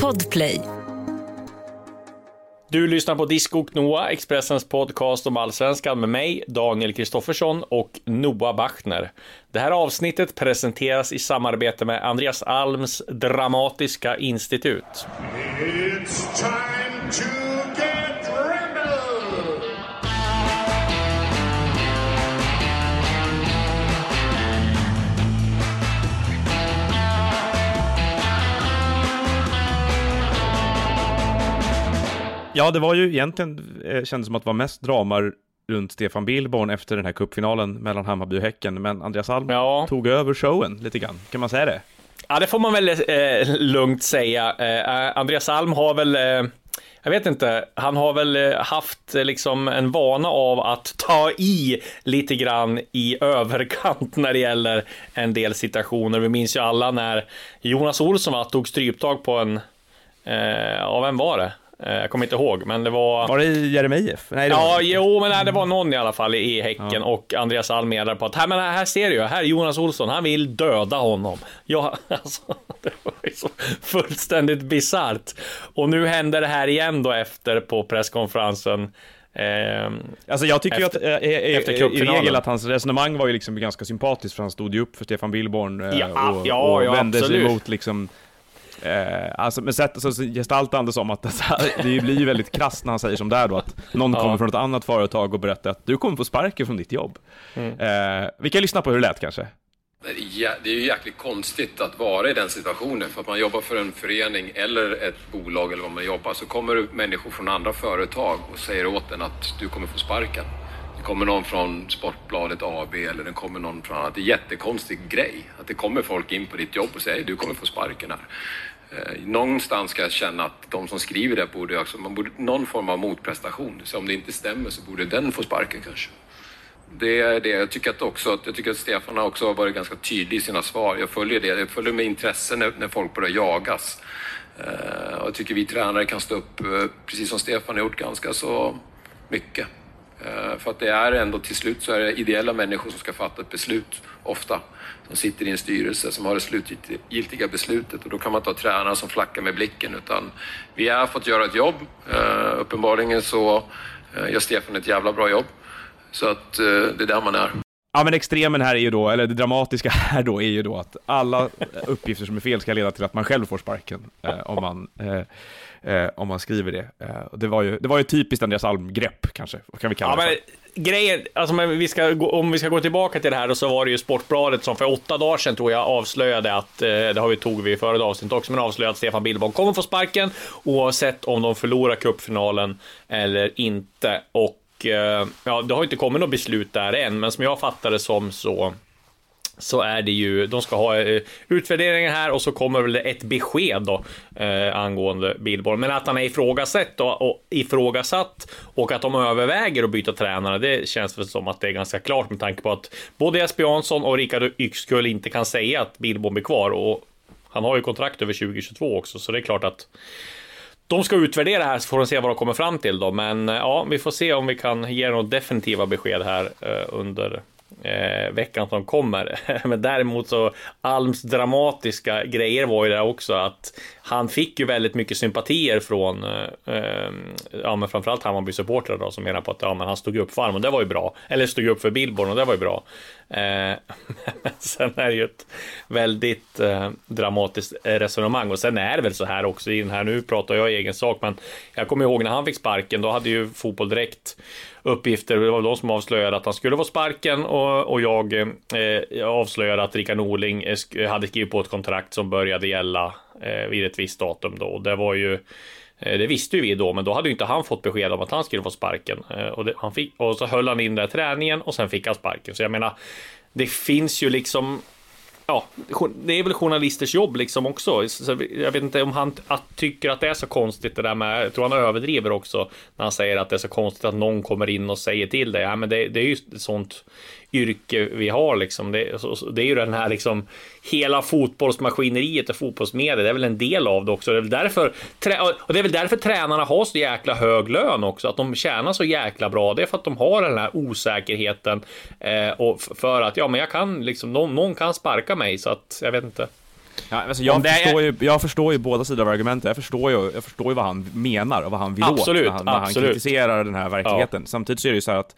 Podplay. Du lyssnar på Disco och Noah, Expressens podcast om allsvenskan med mig, Daniel Kristoffersson och Noah Bachner. Det här avsnittet presenteras i samarbete med Andreas Alms Dramatiska Institut. It's time to Ja, det var ju egentligen, eh, kändes som att det var mest drama runt Stefan Billborn efter den här cupfinalen mellan Hammarby och Häcken, men Andreas Alm Ja. tog över showen lite grann, kan man säga det? Ja, det får man väl eh, lugnt säga. Eh, Andreas Alm har väl, eh, jag vet inte, han har väl eh, haft eh, liksom en vana av att ta i lite grann i överkant när det gäller en del situationer. Vi minns ju alla när Jonas Olsson va, tog stryptag på en, eh, av vem var det? Eh, jag kommer inte ihåg, men det var... Var det Jeremejeff? Nej, det var Ja, inte. jo, men nej, det var någon i alla fall i Häcken och Andreas Alm meddelade på att här, men här ser du ju, här är Jonas Olsson, han vill döda honom. Ja, alltså, det var ju så fullständigt bisarrt. Och nu händer det här igen då efter på presskonferensen. Ehm, Alltså jag tycker Efter- ju att, eh, eh, efter i regel att hans resonemang var ju liksom ganska sympatiskt, för han stod ju upp för Stefan Billborn eh, Ja, och, ja, och ja, vände sig absolut. emot liksom Eh, alltså med sätt, så gestaltar det som att alltså, det blir ju väldigt krasst när han säger som det är då, att någon Ja. kommer från ett annat företag och berättar att du kommer få sparken från ditt jobb. Mm. Eh, vi kan lyssna på hur det lät kanske. Det Det är ju jäkligt konstigt att vara i den situationen. För att man jobbar för en förening eller ett bolag eller vad man jobbar så kommer det människor från andra företag och säger åt en att du kommer få sparken. Det kommer någon från Sportbladet AB eller det kommer någon från annat. Det är en jättekonstig grej. Att det kommer folk in på ditt jobb och säger du kommer få sparken här. Eh, Någonstans ska jag känna att de som skriver det borde också, man borde någon form av motprestation. Så om det inte stämmer så borde den få sparken kanske. Det är det. Jag tycker att också jag tycker att Stefan har också varit ganska tydlig i sina svar. Jag följer det. Jag följer med intresse när, när folk börjar jagas. Eh, och jag tycker vi tränare kan stå upp, eh, precis som Stefan har gjort, ganska så mycket. Eh, för att det är ändå till slut så är det ideella människor som ska fatta ett beslut, ofta. Som sitter i en styrelse som har det slutgiltiga beslutet och då kan man inte ha tränare som flackar med blicken utan vi har fått göra ett jobb. Eh, uppenbarligen så eh, gör Stefan ett jävla bra jobb. Så att det är där man är. Ja men extremen här är ju då, eller det dramatiska här då är ju då att alla uppgifter som är fel ska leda till att man själv får sparken. Eh, om, man, eh, eh, om man skriver det. Eh, det, var ju, det var ju typiskt Andreas Alm-grepp kanske, vad kan vi kalla Ja, det men för. grejen, alltså, men vi ska, gå- om vi ska gå tillbaka till det här, så var det ju Sportbladet som för åtta dagar sedan tror jag avslöjade att, eh, det har vi tog vi i förra avsnittet också, men avslöjade att Stefan Billborn kommer få sparken oavsett om de förlorar cupfinalen eller inte. Och eh, ja, det har inte kommit något beslut där än, men som jag fattar det som så så är det ju, de ska ha utvärderingar utvärderingen här och så kommer väl ett besked då eh, angående Billborn. Men att han är ifrågasatt, då, och ifrågasatt och att de överväger att byta tränare, det känns väl som att det är ganska klart med tanke på att både Jesper Jansson och Rickard Yxkull inte kan säga att Billborn blir kvar och han har ju kontrakt över 2022 också, så det är klart att de ska utvärdera här så får de se vad de kommer fram till då. Men eh, ja, vi får se om vi kan ge några definitiva besked här eh, under eh, veckan som kommer. Men däremot så Alms dramatiska grejer var ju det också att han fick ju väldigt mycket sympatier från eh, eh ja, men framförallt Hammarby supportrar då som menar på att ja, men han stod upp för Alm och det var ju bra. Eller stod upp för Billborn och det var ju bra. Eh, men sen är det ju ett väldigt eh, dramatiskt resonemang och sen är det väl så här också i den här, nu pratar jag i egen sak, men jag kommer ihåg när han fick sparken, då hade ju Fotboll Direkt uppgifter, det var de som avslöjade att han skulle få sparken och, och jag eh, avslöjade att Rickard Norling eh, hade skrivit på ett kontrakt som började gälla eh, vid ett visst datum då. Och det var ju Eh, det visste ju vi då, men då hade ju inte han fått besked om att han skulle få sparken. Eh, och, det, han fick, och så höll han in den där träningen och sen fick han sparken. Så jag menar, det finns ju liksom ja, det är väl journalisters jobb liksom också. Så jag vet inte om han att, tycker att det är så konstigt det där med, jag tror han överdriver också när han säger att det är så konstigt att någon kommer in och säger till dig. Ja, men det, det är ju ett sånt yrke vi har liksom. Det, det är ju den här liksom hela fotbollsmaskineriet och fotbollsmedia. Det är väl en del av det också. Det är väl därför, och det är väl därför tränarna har så jäkla hög lön också. Att de tjänar så jäkla bra. Det är för att de har den här osäkerheten eh, och för att ja, men jag kan liksom någon, någon kan sparka mig så att jag vet inte. Ja, alltså jag, det är- förstår ju, jag förstår ju båda sidor av argumentet. Jag förstår ju, jag förstår ju vad han menar och vad han vill Absolut, åt när han, när han absolut. kritiserar den här verkligheten. Samtidigt så är det ju så här att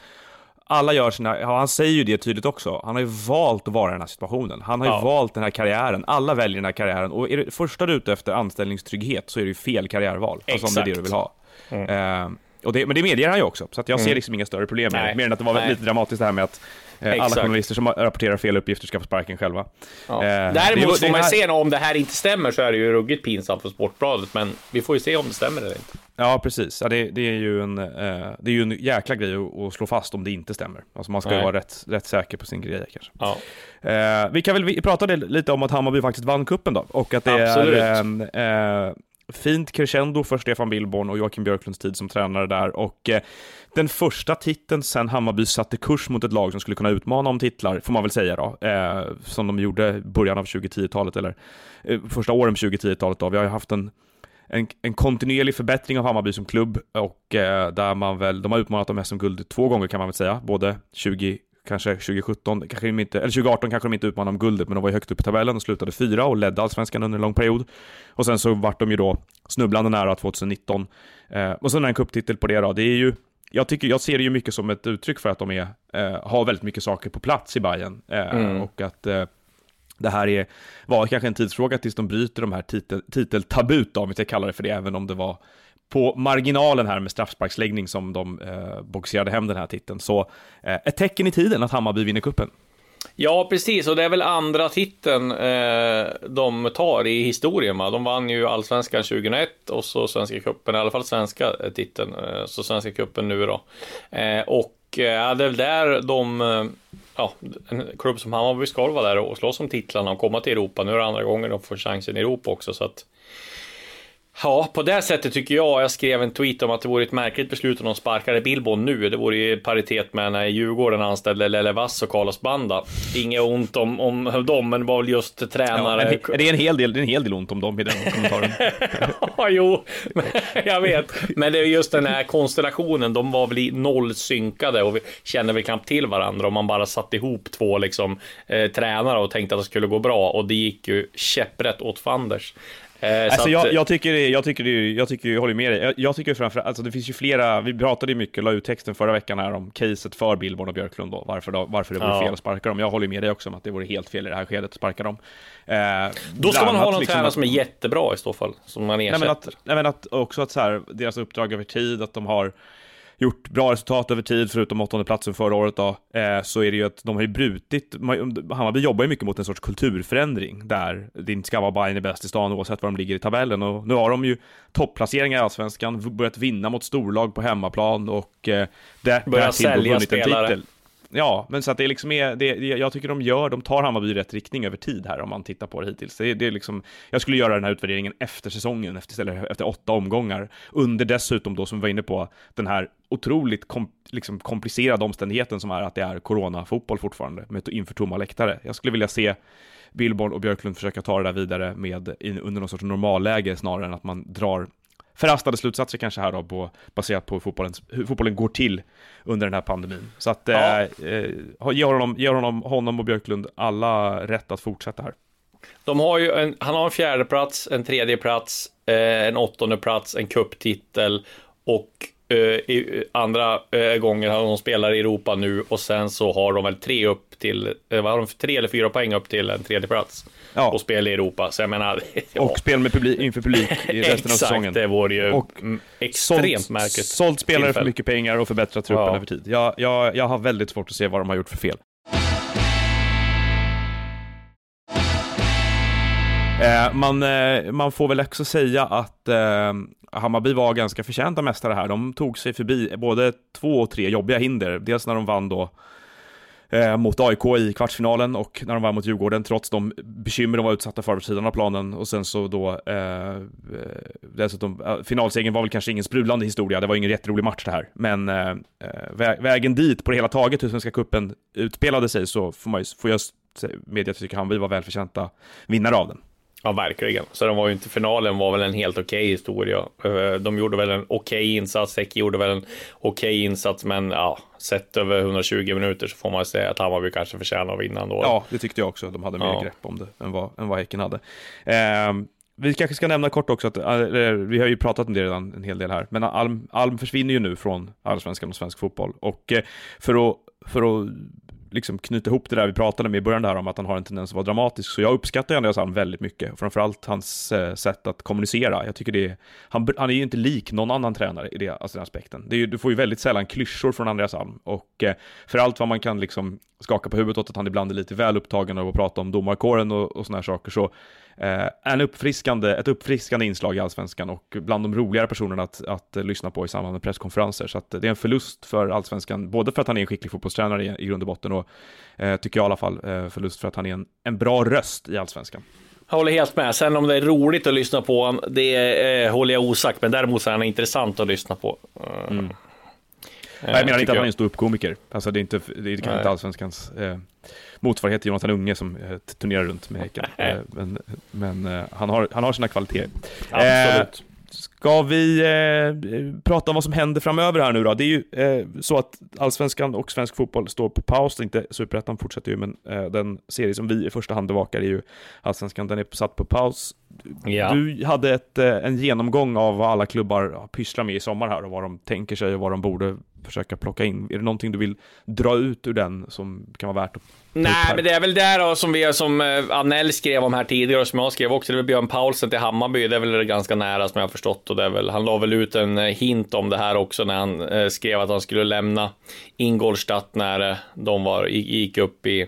alla gör sina, ja, han säger ju det tydligt också. Han har ju valt att vara i den här situationen. Han har ju Ja. valt den här karriären. Alla väljer den här karriären. Och är det första du är ute efter anställningstrygghet så är det ju fel karriärval. Alltså om det är det du Exakt. vill ha. Eh, och det, men det medger han ju också, så att jag ser liksom inga större problem med det. Mer än att det var Nej. lite dramatiskt det här med att alla Exakt. journalister som rapporterar fel uppgifter ska få sparken själva. Ja. Eh, Däremot får man här- se om det här inte stämmer så är det ju ruggigt pinsamt för Sportbladet, men vi får ju se om det stämmer eller inte. Ja, precis. Ja, det, det, är ju en, eh, det är ju en jäkla grej att, slå fast om det inte stämmer. Alltså man ska ju vara rätt, rätt säker på sin grej kanske. Ja. Eh, vi kan väl vi prata lite om att Hammarby faktiskt vann kuppen då, och att det Absolut. är eh, fint crescendo för Stefan Billborn och Joakim Björklunds tid som tränare där. Och eh, den första titeln sen Hammarby satte kurs mot ett lag som skulle kunna utmana om titlar, får man väl säga då, eh, som de gjorde i början av 2010-talet, eller eh, första åren på 2010-talet då. Vi har ju haft en en, en kontinuerlig förbättring av Hammarby som klubb och eh, där man väl, de har utmanat om SM-guld två gånger kan man väl säga, både 20, kanske 2017, kanske inte, eller 2018 kanske de inte utmanade om guldet, men de var ju högt upp i tabellen och slutade fyra och ledde allsvenskan under en lång period. Och sen så vart de ju då snubblande nära 2019. Eh, och sen en cuptitel på det då, det är ju jag, tycker, jag ser det ju mycket som ett uttryck för att de är, eh, har väldigt mycket saker på plats i Bayern eh, Mm. och att eh, det här är, var kanske en tidsfråga tills de bryter de här titel, titeltabut, då, om vi ska kalla det för det, även om det var på marginalen här med straffsparksläggning som de eh, boxerade hem den här titeln. Så eh, ett tecken i tiden att Hammarby vinner kuppen. Ja, precis. Och det är väl andra titeln eh, de tar i historien. Va? De vann ju allsvenskan 2001 och så svenska cupen, i alla fall svenska eh, titeln. Eh, så svenska cupen nu då. Eh, och eh, det är väl där de, eh, ja, en klubb som Hammarby ska vara där och slåss om titlarna och komma till Europa. Nu är det andra gången de får chansen i Europa också. Så att, Ja, på det sättet tycker jag, jag skrev en tweet om att det vore ett märkligt beslut om de sparkade Billborn nu. Det vore i paritet med när Djurgården anställde Lelle Vass och Carlos Banda. Inget ont om, om dem, men det var väl just Ja, tränare. en, det, är en hel del, det är en hel del ont om dem i den kommentaren. Ja, jo, jag vet. Men det är just den här konstellationen, de var väl i noll synkade och vi kände väl knappt till varandra. Och man bara satte ihop två liksom, eh, tränare och tänkte att det skulle gå bra. Och det gick ju käpprätt åt fanders. Eh, så Alltså att- jag, jag tycker, jag tycker, jag tycker, jag håller med dig. Jag, jag tycker framför alltså det finns ju flera, vi pratade ju mycket, la ut texten förra veckan här om caset för Billborn och Björklund då, varför, då, varför det vore Ja. fel att sparka dem. Jag håller med dig också om att det vore helt fel i det här skedet att sparka dem. Eh, Då ska man ha någon liksom tränare som är jättebra i så fall, som man Nej ersätter. men, att, nej men att också att så här, deras uppdrag över tid, att de har gjort bra resultat över tid, förutom åttonde platsen förra året då, eh, så är det ju att de har ju brutit, Hammarby jobbar ju mycket mot en sorts kulturförändring, där det inte ska vara Bayern är bäst i stan oavsett var de ligger i tabellen, och nu har de ju topplaceringar i Allsvenskan, börjat vinna mot storlag på hemmaplan, och eh, därtill då sälja spelare. titel. Ja, men så att det liksom är, det, det, jag tycker de gör, de tar Hammarby i rätt riktning över tid här om man tittar på det hittills. Det, det är liksom, jag skulle göra den här utvärderingen efter säsongen, efter, eller efter åtta omgångar, under dessutom då som vi var inne på, den här otroligt kom, liksom komplicerade omständigheten som är att det är coronafotboll fortfarande, med inför tomma läktare. Jag skulle vilja se Billborn och Björklund försöka ta det där vidare med, under någon sorts normalläge snarare än att man drar förhastade slutsatser kanske här då, på, baserat på hur fotbollen, hur fotbollen går till under den här pandemin. Så att Ja. eh, eh, ge honom, ge honom, honom och Björklund alla rätt att fortsätta här. De har ju en, han har en fjärde plats, en tredje plats, eh, en åttonde plats, en kupptitel och i, andra eh, gånger har de spelar i Europa nu och sen så har de väl tre upp till, eh, vad har de, tre eller fyra poäng upp till en tredje plats Ja. och spel i Europa. Så jag menar, ja, Och spel med publik, inför publik i resten av exakt, säsongen. det vore ju Och extremt sålt, märkligt. Sålt spelare för tillfälle. mycket pengar och förbättrat truppen Ja. över tid. Jag, jag, jag har väldigt svårt att se vad de har gjort för fel. Eh, man, eh, man får väl också säga att eh, Hammarby var ganska förtjänta mästare här. De tog sig förbi både två och tre jobbiga hinder. Dels när de vann då eh, mot AIK i kvartsfinalen och när de vann mot Djurgården trots de bekymmer de var utsatta för på sidan av planen och sen så då eh, eh dessutom, eh, finalsegern var väl kanske ingen sprudlande historia, det var ingen jätterolig match det här, men eh, eh, vä vägen dit på det hela taget hur Svenska Cupen utspelade sig så får, man ju, får jag medge att jag tycker Hammarby var välförtjänta vinnare av den. Ja, verkligen. Så de var ju inte, finalen var väl en helt okej okay historia. Eh, de gjorde väl en okej okay insats, Häcken gjorde väl en okej okay insats, men ja, sett över 120 minuter så får man säga att Hammarby kanske förtjänar att vinna ändå. Ja, det tyckte jag också. De hade mer ja. grepp om det än vad, än vad Häcken hade. Eh, vi kanske ska nämna kort också att, äh, vi har ju pratat om det redan en hel del här, men Alm, Alm försvinner ju nu från allsvenskan och svensk fotboll. Och eh, för att, för att liksom knyta ihop det där vi pratade med i början där om att han har en tendens att vara dramatisk, så jag uppskattar ju Andreas Alm väldigt mycket, framförallt hans eh, sätt att kommunicera. Jag tycker det är, han, han är ju inte lik någon annan tränare i det, alltså den aspekten. Det är ju, du får ju väldigt sällan klyschor från Andreas Alm, och eh, för allt vad man kan liksom skaka på huvudet åt att han ibland är lite väl upptagen av att prata om domarkåren och, och sådana här saker, så en uppfriskande, ett uppfriskande inslag i Allsvenskan och bland de roligare personerna att, att lyssna på i samband med presskonferenser. Så att det är en förlust för Allsvenskan, både för att han är en skicklig fotbollstränare i, i grund och botten och eh, tycker jag i alla fall eh, förlust för att han är en, en bra röst i Allsvenskan. Jag håller helt med. Sen om det är roligt att lyssna på honom, det eh, håller jag osagt, men däremot så är han intressant att lyssna på. Mm. Nej, jag menar inte att han är en ståuppkomiker. Alltså det är inte, det är kanske inte allsvenskans eh, motsvarighet till Jonathan Unge som eh, turnerar runt med Häcken. Eh, men men eh, han, har, han har sina kvaliteter. Absolut. Ska vi eh, prata om vad som händer framöver här nu då? Det är ju eh, så att allsvenskan och svensk fotboll står på paus, inte superettan fortsätter ju, men eh, den serie som vi i första hand bevakar är ju allsvenskan, den är satt på paus. Ja. Du hade ett, eh, en genomgång av vad alla klubbar pysslar med i sommar här och vad de tänker sig och vad de borde försöka plocka in. Är det någonting du vill dra ut ur den som kan vara värt att Nej, men det är väl där då som vi som eh, Anell skrev om här tidigare och som jag skrev också. Det är väl Björn Paulsen till Hammarby. Det är väl ganska nära som jag har förstått och det är väl. Han la väl ut en eh, hint om det här också när han eh, skrev att han skulle lämna Ingolstadt när eh, de var gick upp i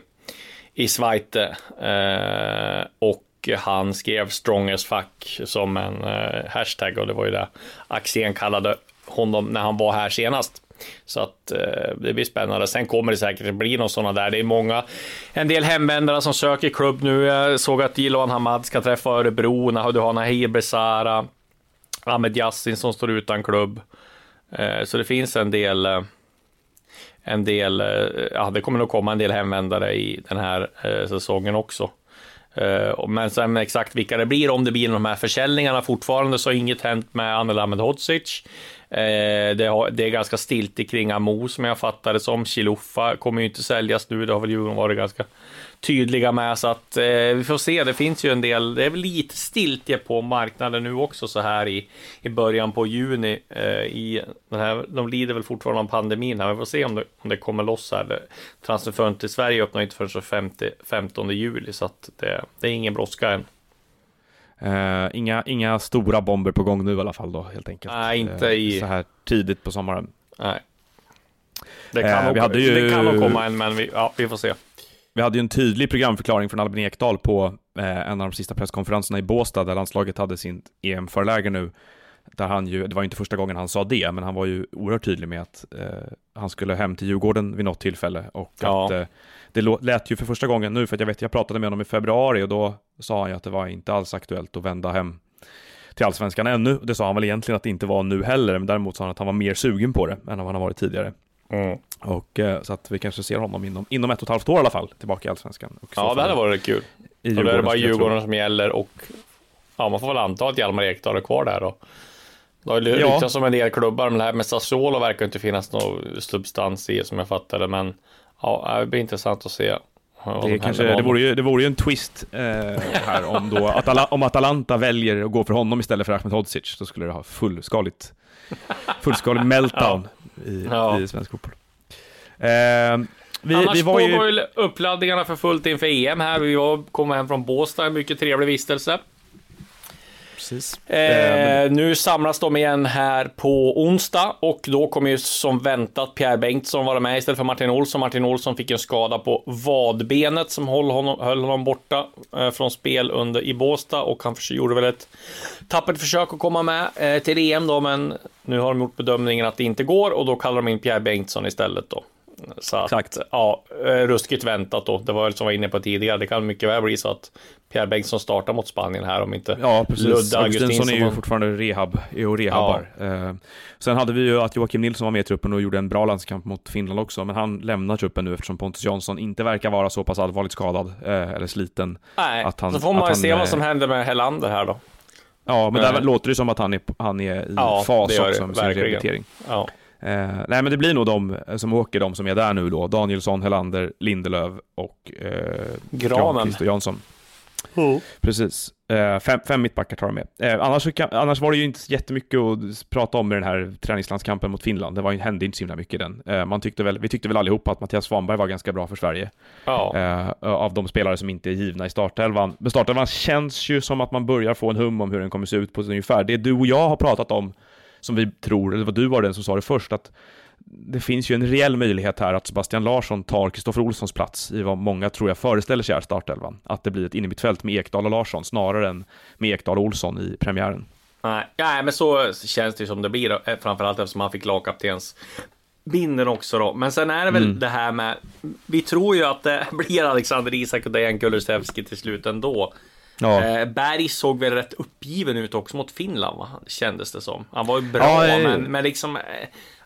i Schweiz eh, och han skrev strong as fuck som en hashtag och det var ju det Axén kallade honom när han var här senast. Så att eh, det blir spännande. Sen kommer det säkert bli någon sådana där. Det är många, en del hemvändare som söker klubb nu. Jag såg att Jiloan Hamad ska träffa Örebro. Du har Nahir Besara, Ahmed Yassin som står utan klubb. Eh, så det finns en del eh, en del, eh, ja det kommer nog komma en del hemvändare i den här eh, säsongen också. Eh, men sen exakt vilka det blir, om det blir de här försäljningarna fortfarande så har inget hänt med Anel Ahmedhodzic. Eh, det, har, det är ganska stilt kring Amo som jag fattar det som. Chilufa kommer ju inte säljas nu, det har väl Djurgården varit ganska tydliga med. Så att eh, vi får se, det finns ju en del, det är väl lite stiltje på marknaden nu också så här i, i början på juni. Eh, i den här, de lider väl fortfarande av pandemin här, vi får se om det, om det kommer loss här. Transferfönstret i Sverige öppnar inte förrän 50, 15 juli, så att det, det är ingen brådska än. Uh, inga, inga stora bomber på gång nu i alla fall då, helt enkelt. Nej, inte i... Uh, så här tidigt på sommaren. Nej. Det kan, uh, nog, hade ju... det kan nog komma en, men vi, ja, vi får se. Vi hade ju en tydlig programförklaring från Albin Ekdal på en av de sista presskonferenserna i Båstad, där landslaget hade sin EM-föreläge nu. Där han ju, det var inte första gången han sa det, men han var ju oerhört tydlig med att han skulle hem till Djurgården vid något tillfälle och ja. att det lät ju för första gången nu, för att jag vet, jag pratade med honom i februari och då sa han ju att det var inte alls aktuellt att vända hem till allsvenskan ännu. Det sa han väl egentligen att det inte var nu heller, men däremot sa han att han var mer sugen på det än vad han har varit tidigare. Mm. Och eh, så att vi kanske ser honom inom, inom ett och ett halvt år i alla fall, tillbaka i allsvenskan. Och ja, det hade varit kul. I då är det bara Djurgården som gäller och ja, man får väl anta att Hjalmar Ekdal är kvar där då. Det har ju ryktats ja. om en del klubbar, men det här med Sassuolo verkar inte finnas någon substans i som jag fattar det, men Ja, det blir intressant att se. Det, kanske, det, vore ju, det vore ju en twist eh, här om, då, Atala, om Atalanta väljer att gå för honom istället för Ahmed Hodzic. Då skulle det ha fullskaligt, fullskalig meltdown ja. i, ja. i svensk fotboll. Eh, vi, Annars vi var pågår ju uppladdningarna för fullt inför EM här. Vi kom hem från Båstad, en mycket trevlig vistelse precis. Eh, nu samlas de igen här på onsdag och då kommer ju som väntat Pierre Bengtsson vara med istället för Martin Olsson. Martin Olsson fick en skada på vadbenet som höll honom, höll honom borta eh, från spel under i Båstad och han gjorde väl ett tappert försök att komma med eh, till EM då, men nu har de gjort bedömningen att det inte går och då kallar de in Pierre Bengtsson istället då. Så att, Exakt. ja, eh, ruskigt väntat då. Det var som jag var inne på tidigare. Det kan mycket väl bli så att Pierre Bengtsson startar mot Spanien här om inte Ja, precis. Ludde Augustinsson är ju fortfarande rehab, är och rehabbar. Eh, sen hade vi ju att Joakim Nilsson var med i truppen och gjorde en bra landskamp mot Finland också, men han lämnar truppen nu eftersom Pontus Jansson inte verkar vara så pass allvarligt skadad eh, eller sliten. Nej, att han- så får man han, se vad eh, som händer med Helander här då. Ja, men där Nej. låter det som att han är, han är i Ja, fas också med sin rehabilitering. Ja. Eh, nej, men det blir nog de som åker, de som är där nu då. Danielsson, Helander, Lindelöf och eh, Granen. Och Jansson. Precis. Eh, fem, fem mittbackar tar de med. Eh, annars, kan, annars var det ju inte jättemycket att prata om i den här träningslandskampen mot Finland. Det var, hände inte så himla mycket i den. Eh, man tyckte väl, vi tyckte väl allihopa att Mattias Svanberg var ganska bra för Sverige. Ja. Eh, av de spelare som inte är givna i startelvan. Men startelvan känns ju som att man börjar få en hum om hur den kommer se ut på ungefär. Det du och jag har pratat om, som vi tror, eller vad du var den som sa det först, att det finns ju en reell möjlighet här att Sebastian Larsson tar Kristoffer Olssons plats i vad många tror jag föreställer sig är startelvan. Att det blir ett innermittfält med Ekdal och Larsson snarare än med Ekdal och Olsson i premiären. Nej, nej, men så känns det ju som det blir eh, framförallt eftersom han fick lagkaptens binden också då. Men sen är det väl Mm. det här med, vi tror ju att det blir Alexander Isak och Dejan Kulusevski till slut ändå. Ja. Eh, Berg såg väl rätt uppgiven ut också mot Finland, va? kändes det som. Han var ju bra, Ja, men, men liksom... eh,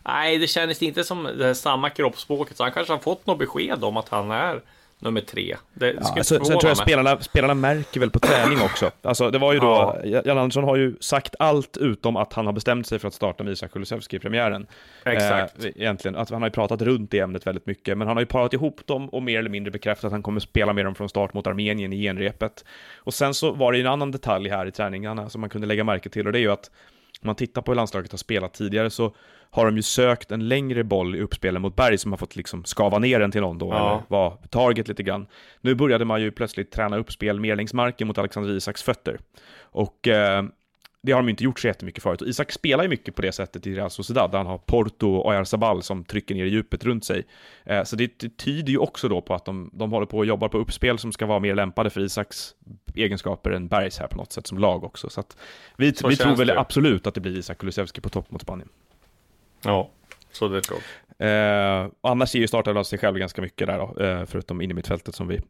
Nej, det kändes inte som det samma kroppsspråket. Så han kanske har fått något besked om att han är nummer tre. Det Ja, skulle sen, tror jag spelarna, spelarna märker väl på träning också. Alltså, det var ju då, Jan Andersson har ju sagt allt utom att han har bestämt sig för att starta med Isak Kulusevski i premiären. Exakt. Eh, egentligen, att han har ju pratat runt det ämnet väldigt mycket, men han har ju parat ihop dem och mer eller mindre bekräftat att han kommer spela med dem från start mot Armenien i genrepet. Och sen så var det ju en annan detalj här i träningarna som man kunde lägga märke till, och det är ju att om man tittar på hur landslaget har spelat tidigare så har de ju sökt en längre boll i uppspelen mot Berg som har fått liksom skava ner den till någon då, Ja. eller var target lite grann. Nu började man ju plötsligt träna uppspel mer längs marken mot Alexander Isaks fötter. Och eh, det har de inte gjort så jättemycket förut. Och Isak spelar ju mycket på det sättet i Real Sociedad, där han har Porto och Oyarzabal som trycker ner i djupet runt sig. Eh, så det, det tyder ju också då på att de, de håller på och jobbar på uppspel som ska vara mer lämpade för Isaks egenskaper än Bergs här på något sätt som lag också. Så att vi, Så vi tror väl det. absolut att det blir Isak Kulusevski på topp mot Spanien. Ja, så det tror jag. Eh, annars ger ju startelvan sig själv ganska mycket där då, eh, förutom in i mittfältet som vi.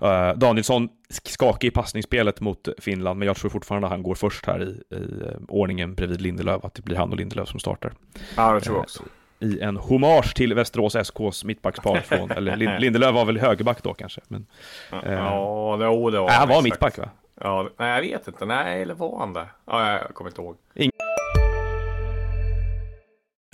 Eh, Danielsson sk- skakig i passningsspelet mot Finland, men jag tror fortfarande att han går först här i, i eh, ordningen bredvid Lindelöf, att det blir han och Lindelöf som startar. Ja, det tror jag också. I en hommage till Västerås SKs mittbackspar från, eller Lin- Lindelöf var väl högerback då kanske, men Ja, det, oh, det var nej, han var mittback va? Ja, nej, jag vet inte. Nej, eller var han det? Ja, jag kommer inte ihåg.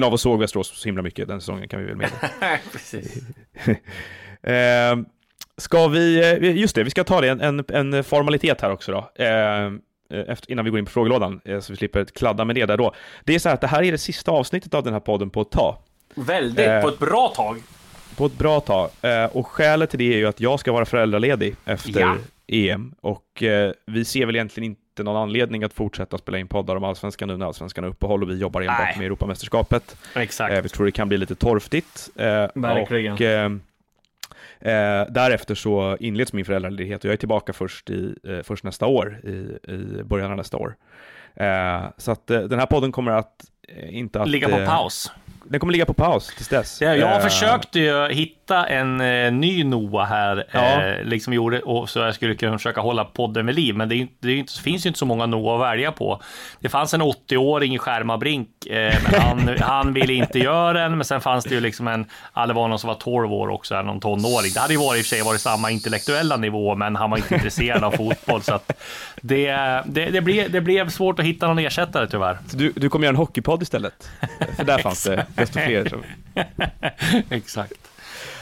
av oss såg Västerås så himla mycket den säsongen kan vi väl meddela. Nej, precis. Eh, ska vi, eh, just det, vi ska ta det, en, en, formalitet här också då. Eh, efter, innan vi går in på frågelådan, eh, så vi slipper kladda med det där då. Det är så här att det här är det sista avsnittet av den här podden på ett tag. Väldigt, Eh. på ett bra tag. På ett bra tag. Och skälet till det är ju att jag ska vara föräldraledig efter Ja. EM. Och vi ser väl egentligen inte någon anledning att fortsätta spela in poddar om Allsvenskan nu när Allsvenskan är uppehåll och vi jobbar enbart Nej. med Europamästerskapet. Exakt. Eh, vi tror det kan bli lite torftigt. Eh, Verkligen. Och, eh, eh, därefter så inleds min föräldraledighet och jag är tillbaka först, i, eh, först nästa år, i, i början av nästa år. Eh, så att eh, den här podden kommer att eh, inte att... Ligga på eh, paus. Den kommer ligga på paus tills dess. Ja, jag Eh, försökte ju hitta en eh, ny Noah här, Ja. eh, liksom gjorde, och så jag skulle kunna försöka hålla podden vid liv, men det, det, inte- det finns ju inte så många Noah att välja på. Det fanns en 80-åring i Skärmarbrink, eh, men han, han ville inte göra den, men sen fanns det ju liksom en, ja, det var någon som var 12 år också, någon tonåring. Det hade ju varit i och för sig varit samma intellektuella nivå, men han var inte intresserad av fotboll, så att det, det, det, blev, det blev svårt att hitta någon ersättare tyvärr. Du, du kommer göra en hockeypodd istället? För där fanns det desto fler. som- Exakt.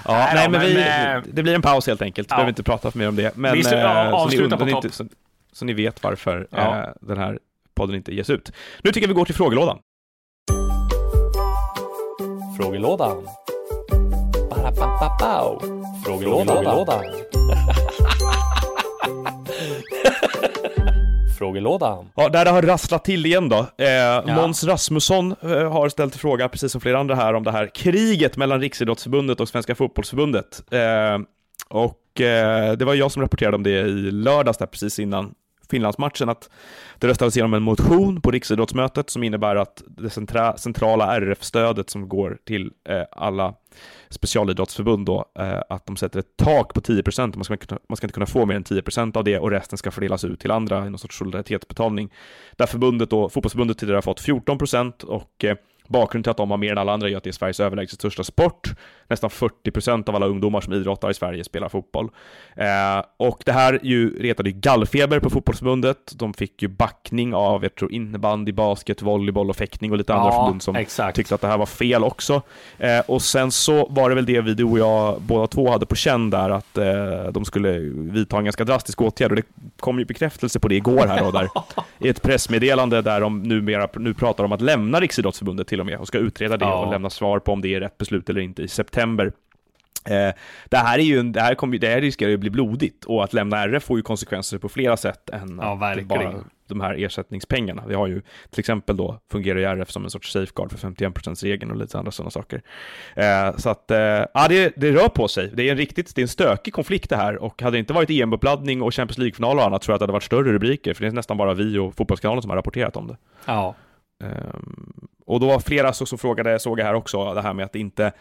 Ja, Nej nej, då, men, men, vi, eh, det blir en paus helt enkelt. Vi ja. behöver inte prata för mer om det. Men, Vi ska- ja, eh, så, ni avsluta på topp. inte, så, så ni vet varför Ja. eh, den här podden inte ges ut. Nu tycker jag vi går till frågelådan. Frågelådan. Ba-da-ba-ba-bow. Frågelådan. Frågelådan. Frågelådan. Ja, där det har rasslat till igen då. Eh, Måns Rasmusson eh, har ställt fråga, precis som flera andra här, om det här kriget mellan Riksidrottsförbundet och Svenska Fotbollsförbundet. Eh, och eh, det var jag som rapporterade om det i lördags, där precis innan Finlandsmatchen, att det röstades igenom en motion på Riksidrottsmötet som innebär att det centra centrala RF-stödet som går till eh, alla specialidrottsförbund då, eh, att de sätter ett tak på 10 procent. Man, ska inte kunna- man ska inte kunna få mer än 10 procent av det och resten ska fördelas ut till andra i någon sorts solidaritetsbetalning. Där förbundet då, fotbollsförbundet tidigare har fått 14 procent och eh, bakgrunden till att de har mer än alla andra är att det är Sveriges överlägset största sport. Nästan 40 procent av alla ungdomar som idrottar i Sverige spelar fotboll. Eh, och det här ju retade ju gallfeber på fotbollsförbundet. De fick ju backning av, jag tror, innebandy, basket, volleyboll och fäktning och lite andra Ja, förbund som exakt. tyckte att det här var fel också. Eh, och sen så var det väl det vi, du och jag, båda två hade på känn där, att eh, de skulle vidta en ganska drastisk åtgärd. Och det kom ju bekräftelse på det igår här då, där i ett pressmeddelande där de numera nu pratar om att lämna Riksidrottsförbundet till och med och ska utreda det Ja. och lämna svar på om det är rätt beslut eller inte i september. Eh, det här är ju, det här, kommer, det här riskerar ju att bli blodigt och att lämna RF får ju konsekvenser på flera sätt än Ja, bara de här ersättningspengarna. Vi har ju till exempel då fungerar ju RF som en sorts safeguard för 51%-regeln och lite andra sådana saker. Eh, så att, eh, ja det, det rör på sig. Det är en riktigt, det är en stökig konflikt det här och hade det inte varit EM-uppladdning och Champions League-final och annat tror jag att det hade varit större rubriker, för det är nästan bara vi och Fotbollskanalen som har rapporterat om det. Ja. Och då var flera så, som frågade, såg jag här också, det här med att inte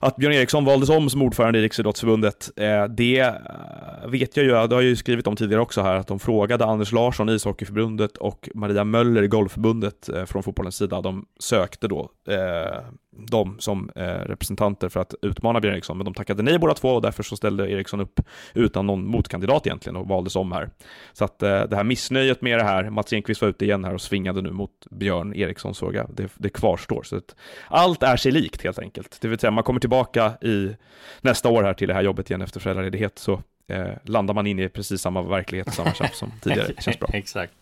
att Björn Eriksson valdes om som ordförande i Riksidrottsförbundet, eh, det eh, vet jag ju, det har jag ju skrivit om tidigare också här, att de frågade Anders Larsson i ishockeyförbundet och Maria Möller i golfförbundet eh, från fotbollens sida, de sökte då eh, dem som eh, representanter för att utmana Björn Eriksson, men de tackade nej båda två och därför så ställde Eriksson upp utan någon motkandidat egentligen och valdes om här. Så att eh, det här missnöjet med det här, Mats Enqvist var ute igen här och svingade nu mot Björn Eriksson såg jag, det, det kvarstår. Så att allt är sig likt helt enkelt. Det vill säga man kommer till tillbaka i nästa år här till det här jobbet igen efter föräldraledighet så eh, landar man in i precis samma verklighet, samma tjafs som tidigare. Det känns bra. Exakt.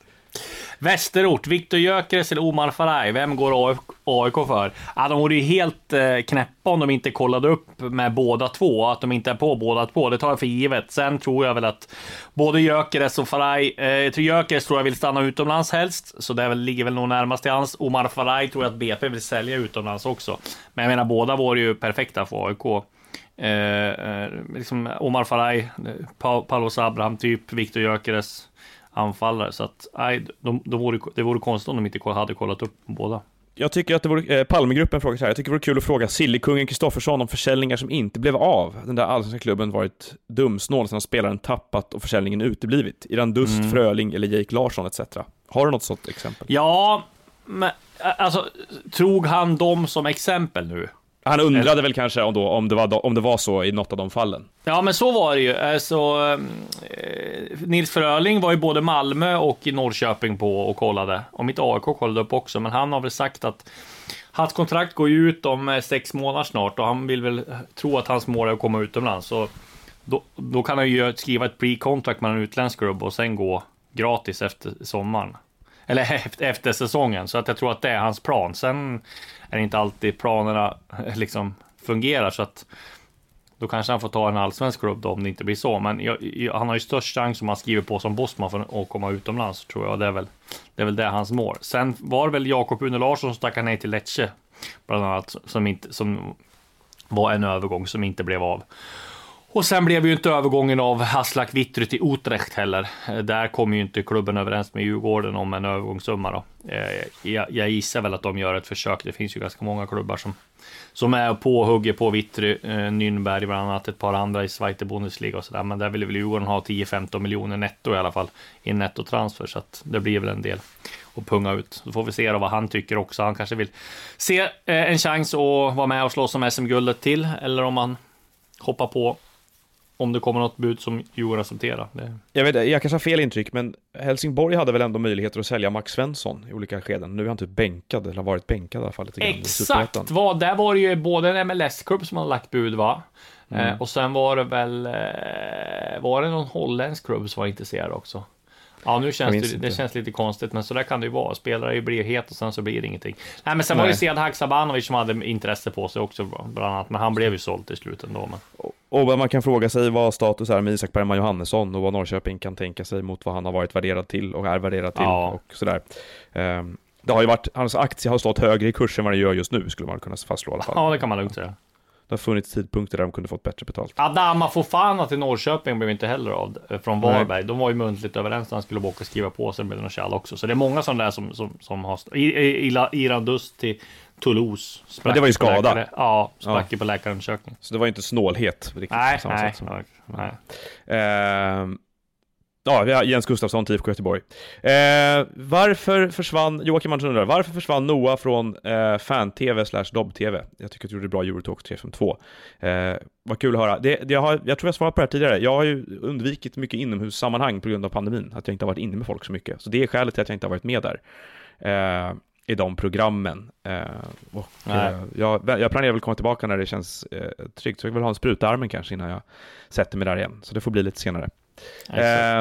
Västerort, Viktor Gyökeres eller Omar Faraj, vem går AIK för? Ja, de vore ju helt eh, knäppa om de inte kollade upp med båda två, att de inte är på båda två. Det tar jag för givet. Sen tror jag väl att både Gyökeres och Faraj, eh, jag tror Gyökeres tror jag vill stanna utomlands helst, så det ligger väl nog närmast till hans. Omar Faraj tror jag att BP vill sälja utomlands också. Men jag menar, båda vore ju perfekta för AIK. Eh, eh, liksom Omar Faraj, eh, pa Paulus Abraham typ, Viktor Gyökeres anfallare. Så att, nej, de, de vore, det vore konstigt om de inte hade kollat upp båda. Jag tycker att det vore, eh, Palmegruppen frågar så här, jag tycker det vore kul att fråga Sillykungen Kristoffersson om försäljningar som inte blev av. Den där allsvenska klubben varit dumsnål sedan spelaren tappat och försäljningen uteblivit. Iran Dust, Mm. Fröling eller Jake Larsson etc. Har du något sådant exempel? Ja, men ä- alltså, tog han dem som exempel nu? Han undrade väl kanske om, då, om, det var, om det var så i något av de fallen. Ja, men så var det ju. Alltså, Nils Fröling var ju både Malmö och i Norrköping på och kollade. Och mitt AIK kollade upp också, men han har väl sagt att hans kontrakt går ju ut om eh, sex månader snart och han vill väl tro att hans mål är att komma utomlands. Så då, då kan han ju skriva ett pre-contract med en utländsk klubb och sen gå gratis efter sommaren. Eller efter, säsongen, så att jag tror att det är hans plan. Sen är det inte alltid planerna eh, liksom fungerar, så att då kanske han får ta en allsvensk klubb då, om det inte blir så. Men jag, jag, han har ju störst chans om han skriver på som Bosman för att komma utomlands, tror jag. Det är väl det är väl det hans mål. Sen var det väl Jakob Une Larsson som tackade nej till Lecce, bland annat, som, inte, som var en övergång som inte blev av. Och sen blev ju inte övergången av Haslak Vittry till Utrecht heller. Eh, där kom ju inte klubben överens med Djurgården om en övergångssumma då. Eh, jag, jag gissar väl att de gör ett försök. Det finns ju ganska många klubbar som, som är på och hugger på Vittry, eh, Nürnberg bland annat, ett par andra i Zweite Bundesliga och sådär. Men där vill väl Djurgården ha 10-15 miljoner netto i alla fall i nettotransfer, så att det blir väl en del att punga ut. Så får vi se då vad han tycker också. Han kanske vill se en chans att vara med och slåss om SM-guldet till, eller om han hoppar på om det kommer något bud som Djurgården accepterar. Det... Jag, vet, jag kanske har fel intryck, men Helsingborg hade väl ändå möjligheter att sälja Max Svensson i olika skeden. Nu är han typ bänkad, eller har varit bänkad i alla fall lite. Exakt! Vad, där var det ju både en MLS-klubb som hade lagt bud, va? Eh, och sen var det väl... Eh, var det någon holländsk klubb som var intresserad också? Ja, nu känns det, det känns lite konstigt, men så där kan det ju vara. Spelare blir het och sen så blir det ingenting. Nej, men sen var det Nej. Sead Haksabanovic som hade intresse på sig också, bland annat. Men han blev ju såld till slut ändå. Men... och man kan fråga sig vad status är med Isak Bergman Johannesson och vad Norrköping kan tänka sig mot vad han har varit värderad till och är värderad till Ja. och sådär. Ehm, det har ju varit, hans aktie har stått högre i kurs än vad den gör just nu, skulle man kunna fastslå i alla fall. Ja, det kan man lugnt säga. Det har funnits tidpunkter där de kunde fått bättre betalt. Adama Fofana till Norrköping blev inte heller av eh, från Varberg. De var ju muntligt överens att han skulle åka och skriva på, det något tjall också. Så det är många sådana där som, som, som har... st- I, i, i, Iran Dust till Toulouse. Men det var ju skada. läkare- Ja, sprack ju på läkarundersökning. Så det var ju inte snålhet riktigt Nej, på nej. Som. nej. Ehm, ja, Jens Gustafsson till IFK Göteborg. Eh, varför försvann, Joakim Andersson undrar, varför försvann Noah från eh, fan-tv slash dobb-tv? Jag tycker att du gjorde bra Eurotalk 352. Eh, vad kul att höra. Det, det jag, har, jag tror jag svarade på det här tidigare. Jag har ju undvikit mycket inomhussammanhang på grund av pandemin, att jag inte har varit inne med folk så mycket. Så det är skälet till att jag inte har varit med där. Eh, i de programmen. Eh, och, eh, jag, jag planerar väl komma tillbaka när det känns eh, tryggt, så jag vill ha en spruta i armen kanske innan jag sätter mig där igen. Så det får bli lite senare. Eh,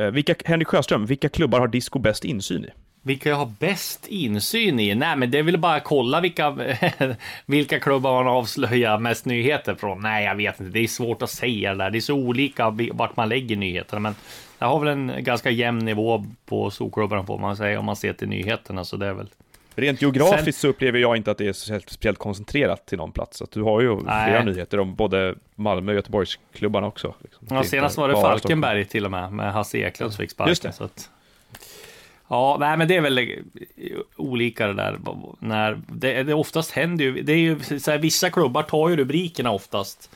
eh, vilka, Henrik Sjöström, vilka klubbar har disco bäst insyn i? Vilka jag har bäst insyn i? Nej, men det är väl bara kolla vilka, vilka klubbar man avslöjar mest nyheter från. Nej, jag vet inte. Det är svårt att säga det där. Det är så olika vart man lägger nyheterna, men jag har väl en ganska jämn nivå på storklubbarna får man säga om man ser till nyheterna, så det är väl. Rent geografiskt så upplever jag inte att det är speciellt koncentrerat till någon plats. Att du har ju Nej. flera nyheter om både Malmö och Göteborgsklubbarna också. Liksom. Ja, senast var det Falkenberg till och med, med Hasse Eklund som fick sparken. Så att, ja, nej, men det är väl eh, olika det där. När, det, det oftast händer ju, det är ju så här, vissa klubbar tar ju rubrikerna oftast.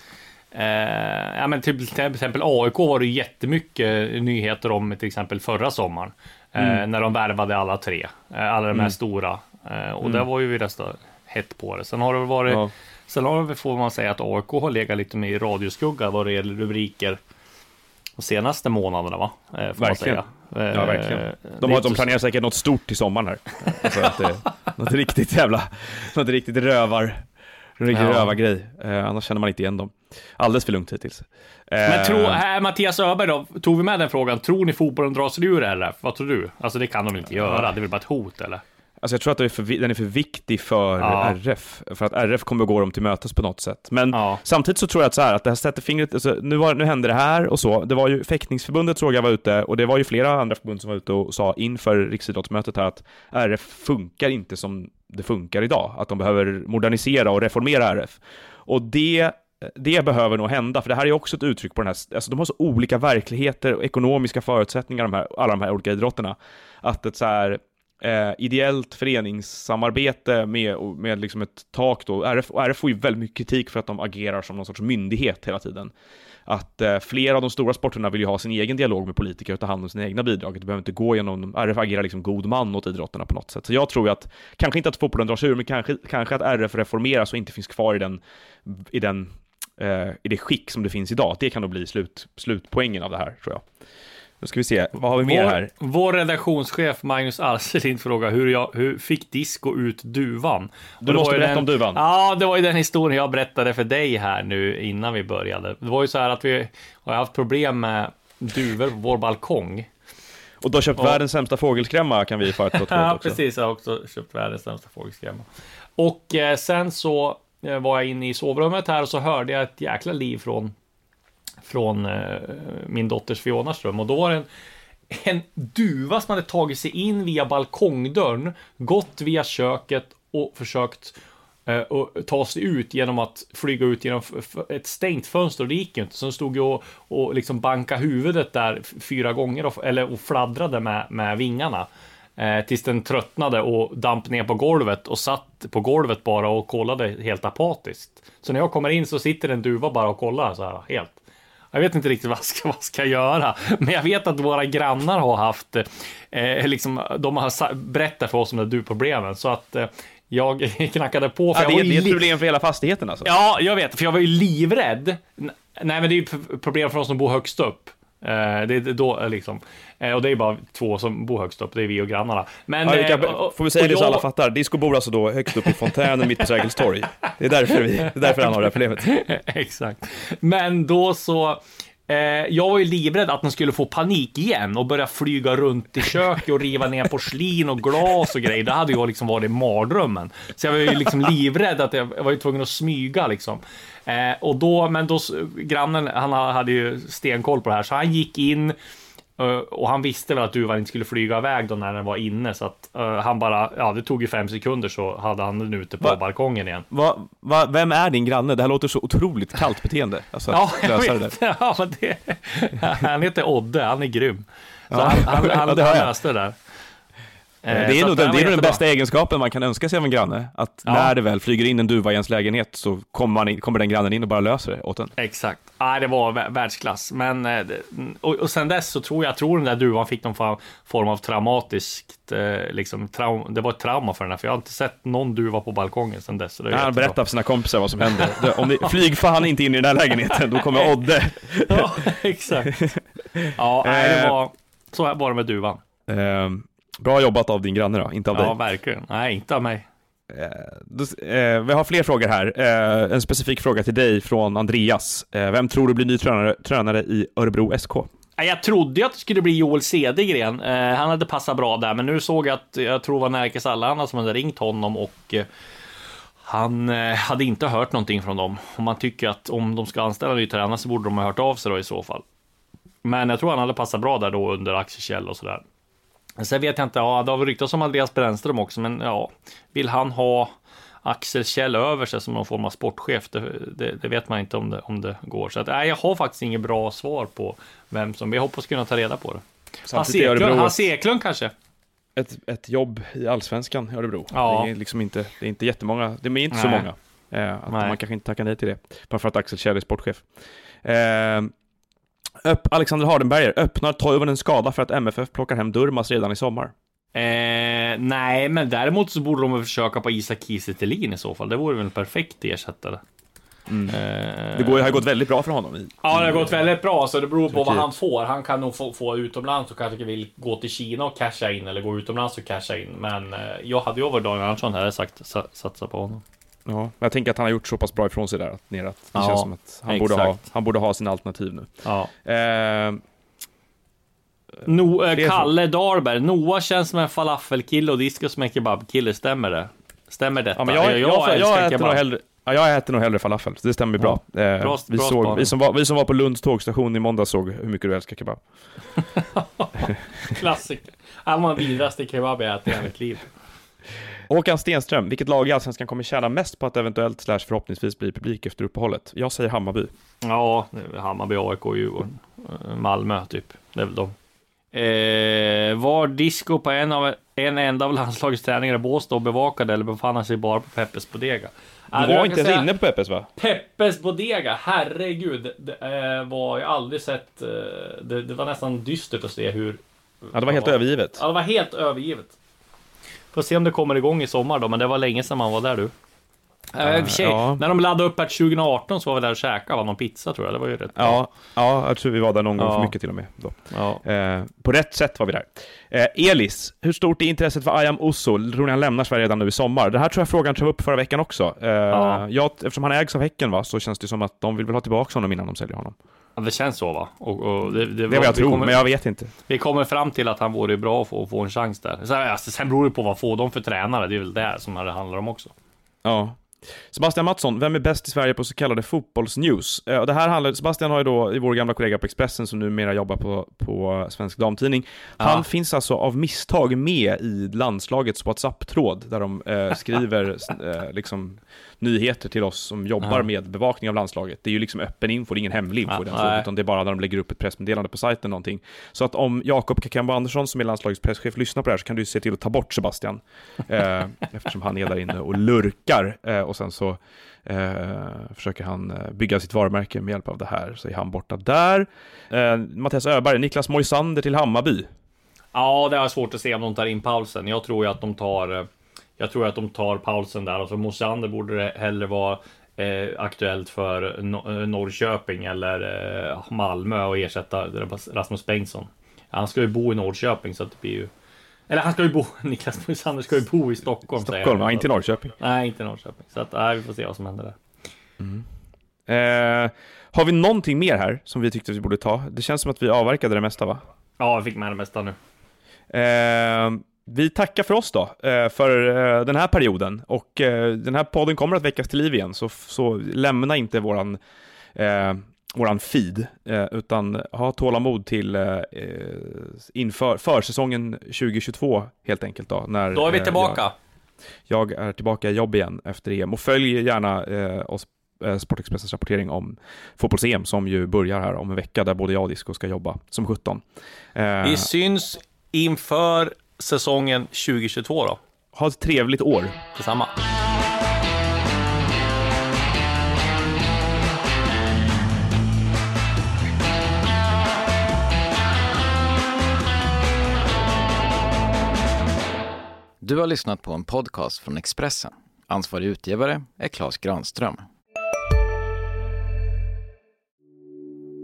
Eh, ja, men till, till exempel AIK var det jättemycket nyheter om till exempel förra sommaren. Eh, när de värvade alla tre, eh, alla de här stora. Eh, och där var ju vi nästan hett på det. Sen har det varit Ja. Sen har det, får man säga att AIK har legat lite mer i radioskugga vad det gäller rubriker de senaste månaderna va? Eh, Verkligen. säga. Eh, Ja, verkligen. De, har, de planerar säkert något stort till sommaren här. Alltså att det, något riktigt jävla, något riktigt rövar, någon riktig Ja. rövargrej. Eh, annars känner man inte igen dem. Alldeles för lugnt hittills. Men tro, här, Mattias Öberg då, tog vi med den frågan? Tror ni fotbollen drar sig ur det här? Vad tror du? Alltså det kan de inte göra? Det är väl bara ett hot eller? Alltså jag tror att det är för, den är för viktig för Ja. RF, för att RF kommer gå dem till mötes på något sätt. Men Ja. samtidigt så tror jag att så här, att det här sätter fingret, alltså, nu, var, nu hände det här och så. Det var ju fäktningsförbundet såg jag var ute, och det var ju flera andra förbund som var ute och sa inför riksidrottsmötet här att RF funkar inte som det funkar idag. Att de behöver modernisera och reformera RF. Och det det behöver nog hända, för det här är också ett uttryck på den här, alltså de har så olika verkligheter och ekonomiska förutsättningar, de här, alla de här olika idrotterna, att ett så här eh, ideellt föreningssamarbete med, med liksom ett tak då, RF, och RF får ju väldigt mycket kritik för att de agerar som någon sorts myndighet hela tiden. Att eh, flera av de stora sporterna vill ju ha sin egen dialog med politiker och ta hand om sina egna bidrag. Det behöver inte gå genom, RF agerar liksom god man åt idrotterna på något sätt. Så jag tror ju att, kanske inte att fotbollen drar sig ur, men kanske, kanske att RF reformeras och inte finns kvar i den, i den eh, i det skick som det finns idag. Det kan nog bli slut, slutpoängen av det här, tror jag. Nu ska vi se, vad har vi mer här? Vår, vår redaktionschef Magnus Alselind frågar hur, jag, hur fick Disco ut duvan? Och det måste berätta den, om duvan. Ja, det var ju den historien jag berättade för dig här nu innan vi började. Det var ju så här att vi har haft problem med duvor på vår balkong. Och du har köpt Ja. världens sämsta fågelskrämma, kan vi få ett råd Ja, också. precis. Jag har också köpt världens sämsta fågelskrämma. Och eh, sen så Eh, var jag inne i sovrummet här och så hörde jag ett jäkla liv från från eh, min dotters Fionas rum och då var det en, en duva som hade tagit sig in via balkongdörren, gått via köket och försökt eh, och ta sig ut genom att flyga ut genom ett stängt fönster. Och det gick ju inte. Så den stod ju och, och liksom bankade huvudet där fyra gånger och, eller, och fladdrade med, med vingarna. Eh, tills den tröttnade och damp ner på golvet och satt på golvet bara och kollade helt apatiskt. Så när jag kommer in så sitter en duva bara och kollar så här helt. Jag vet inte riktigt vad jag ska, vad ska jag göra, men jag vet att våra grannar har haft, eh, liksom, de har berättat för oss om det du-problemen, så att eh, jag knackade på. För Ja, jag det, är, det är ett problem för hela fastigheten alltså. Ja, jag vet, för jag var ju livrädd. Nej, men det är ju problem för de som bor högst upp. Eh, det är då eh, liksom. Eh, och det är bara två som bor högst upp, det är vi och grannarna. Men, Ja, vi kan, och- får vi säga det så jag- alla fattar? Disco bor alltså då högst upp i fontänen mitt på Sergels torg. Det är därför, vi, det är därför han har det här problemet. Exakt. Men då så Eh, jag var ju livrädd att de skulle få panik igen och börja flyga runt i köket och riva ner porslin och glas och grejer. Det hade ju liksom varit mardrömmen. Så jag var ju liksom livrädd att jag, jag var ju tvungen att smyga liksom. Eh, och då, men då, grannen, han hade ju stenkoll på det här, så han gick in och han visste väl att duvan inte skulle flyga iväg då när den var inne, så att uh, han bara, ja det tog ju fem sekunder så hade han den ute på Va? balkongen igen. Va, va, vem är din granne? Det här låter så otroligt kallt beteende. Alltså, Ja, jag det vet. där. Ja, men det, han heter Odde, han är grym. Så Ja, han, han, ja, han, det hör han löste det där. Det Eh, är, så nog den, det är den bästa egenskapen man kan önska sig av en granne. Att Ja. när det väl flyger in en duva i ens lägenhet så kommer, in, kommer den grannen in och bara löser det åt en. Exakt. Nej, det var vä- världsklass. Men, eh, det- och, och sen dess så tror jag, jag tror den där duvan fick någon form av traumatiskt, eh, liksom, traum, det var ett trauma för den här, för jag har inte sett någon duva på balkongen sen dess. Det är Han berättar för sina kompisar vad som händer. Det- Om ni, flyg fan inte in i den här lägenheten, då kommer Odde. Ja, exakt. Ja, nej, det var, så här var det med duvan. Eh, bra jobbat av din granne då, inte av dig. Ja, verkligen. Nej, inte av mig. Eh, eh, vi har fler frågor här. Eh, en specifik fråga till dig från Andreas. Eh, vem tror du blir ny tränare, tränare i Örebro SK? Jag trodde ju att det skulle bli Joel Cedergren. Eh, han hade passat bra där, men nu såg jag att jag tror det var Närkes Allehanda som hade ringt honom och eh, han hade inte hört någonting från dem. Om man tycker att om de ska anställa en ny tränare så borde de ha hört av sig då i så fall. Men jag tror han hade passat bra där då under Axel Kjell och sådär. Sen vet jag inte, ja, det har väl ryktats om Andreas Brännström också, men ja, vill han ha Axel Kjell över sig som någon form av sportchef? Det, det, det vet man inte om det, om det går. Så att, nej, jag har faktiskt inget bra svar på vem som, jag hoppas kunna ta reda på det. Hasse Eklund, kanske? ett, ett jobb i Allsvenskan i Örebro. Ja. Det är liksom inte, det är inte jättemånga, det är inte så Nej. många. Eh, att Nej. man kanske inte tackar nej till det. Bara för att Axel Kjell är sportchef. Eh, Öpp, Alexander Hardenberger öppnar Toivonen skada för att MFF plockar hem Durmas redan i sommar. Eh, nej, men däremot så borde de väl försöka på Isak Kiese i så fall. Det vore väl en perfekt ersättare. Eh, Det går, har gått väldigt bra för honom. I, Ja, det har gått väldigt bra, så det beror på vad han får. Han kan nog få, få utomlands och kanske vill gå till Kina och casha in, eller gå utomlands och casha in. Men eh, jag hade ju varit Daniel Andersson hade sagt sa, satsa på honom. Ja, men jag tänker att han har gjort så pass bra ifrån sig där att, det Ja, känns som att han borde, ha, han borde ha sina alternativ nu. Ja. Eh, No, eh, Kalle Darberg. Noah känns som en falafelkille och Disco som en kebabkille. Stämmer det? Stämmer detta? ja, men jag, jag, jag, älskar äter nog kebab. hellre, ja, jag äter nog hellre falafel, det stämmer bra. Eh, Bra- vi, bra såg, vi, som var, vi som var på Lunds tågstation i måndag såg hur mycket du älskar kebab. Klassiker. Han var den vidraste kebab jag ätit i hela mitt liv. Håkan Stenström, vilket lag i Allsvenskan kommer tjäna mest på att eventuellt slash förhoppningsvis bli publik efter uppehållet? Jag säger Hammarby. Ja, det Hammarby, AIK, Djurgården, eh, Malmö typ. Det är väl de. Eh, var Disco på en, av, en enda av landslagets träningar i Båstad och bevakade eller befann han sig bara på Peppes Bodega? Du var inte ens inne på Peppes va? Peppes Bodega, herregud. Det eh, var jag aldrig sett. Eh, det, det var nästan dystert att se hur... Ja, det var helt övergivet. Ja, det var helt övergivet. Får se om det kommer igång i sommar då, men det var länge sedan man var där du. För sig, ja. När de laddade upp här 2018 så var vi där och käkade, var någon pizza tror jag. Det var ju rätt bra. Ja, ja, jag tror vi var där någon gång Ja. för mycket till och med. Då. Ja. Eh, på rätt sätt var vi där. Eh, Elis, hur stort är intresset för Ayam Osso? Tror ni han lämnar Sverige redan nu i sommar? Det här tror jag frågan tog upp förra veckan också. Eh, Ja. ja, eftersom han ägs av Häcken va, så känns det som att de vill väl ha tillbaka honom innan de säljer honom. Ja, det känns så va? Och, och det, det, Det är vad jag tror, kommer, men jag vet inte. Vi kommer fram till att han vore bra att få, få en chans där. Sen, alltså, sen beror det på vad får de för tränare. Det är väl det som det handlar om också. Ja. Sebastian Mattsson, vem är bäst i Sverige på så kallade fotbollsnews? Eh, det här handlar, Sebastian har ju då, vår gamla kollega på Expressen som numera jobbar på, på Svensk Damtidning, han Ja. finns alltså av misstag med i landslagets WhatsApp-tråd där de eh, skriver eh, liksom nyheter till oss som jobbar Ja. med bevakning av landslaget. Det är ju liksom öppen info, det är ingen hemlig info Ja, i den nej. utan det är bara när de lägger upp ett pressmeddelande på sajten någonting. Så att om Jakob Kakembo Andersson som är landslagets presschef lyssnar på det här så kan du se till att ta bort Sebastian. Eh, eftersom han är där inne och lurkar eh, och sen så eh, försöker han eh, bygga sitt varumärke med hjälp av det här, så är han borta där. Eh, Mattias Öberg, Niklas Moisander till Hammarby. Ja, det är svårt att se om de tar in pausen. Jag tror ju att de tar... Jag tror att de tar pausen där. Alltså Mosander borde det hellre vara eh, aktuellt för no eh, Norrköping eller eh, Malmö och ersätta Rasmus Bengtsson. Han ska ju bo i Norrköping så att det blir ju... Eller han ska ju bo... Niklas Moisander ska ju bo i Stockholm. Stockholm, ja, inte Norrköping. Nej, inte Norrköping. Så att, nej, vi får se vad som händer där. Eh, har vi någonting mer här som vi tyckte vi borde ta? Det känns som att vi avverkade det mesta va? Ja, jag fick med det mesta nu. Eh, vi tackar för oss då, eh, för eh, den här perioden. Och eh, den här podden kommer att väckas till liv igen, så, så lämna inte våran, eh, våran feed, utan ha tålamod till eh, inför försäsongen 2022 helt enkelt. Då, när, Då är vi tillbaka. Jag, jag är tillbaka i jobb igen efter EM och följ gärna eh, oss Sportexpressens rapportering om fotbolls-EM som ju börjar här om en vecka där både jag och Disco ska jobba som 17. Eh, Vi syns inför säsongen 2022 då. ha ett trevligt år. Detsamma. Du har lyssnat på en podcast från Expressen. Ansvarig utgivare är Klas Granström.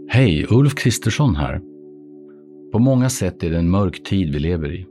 Hej, Ulf Kristersson här. På många sätt är det en mörk tid vi lever i.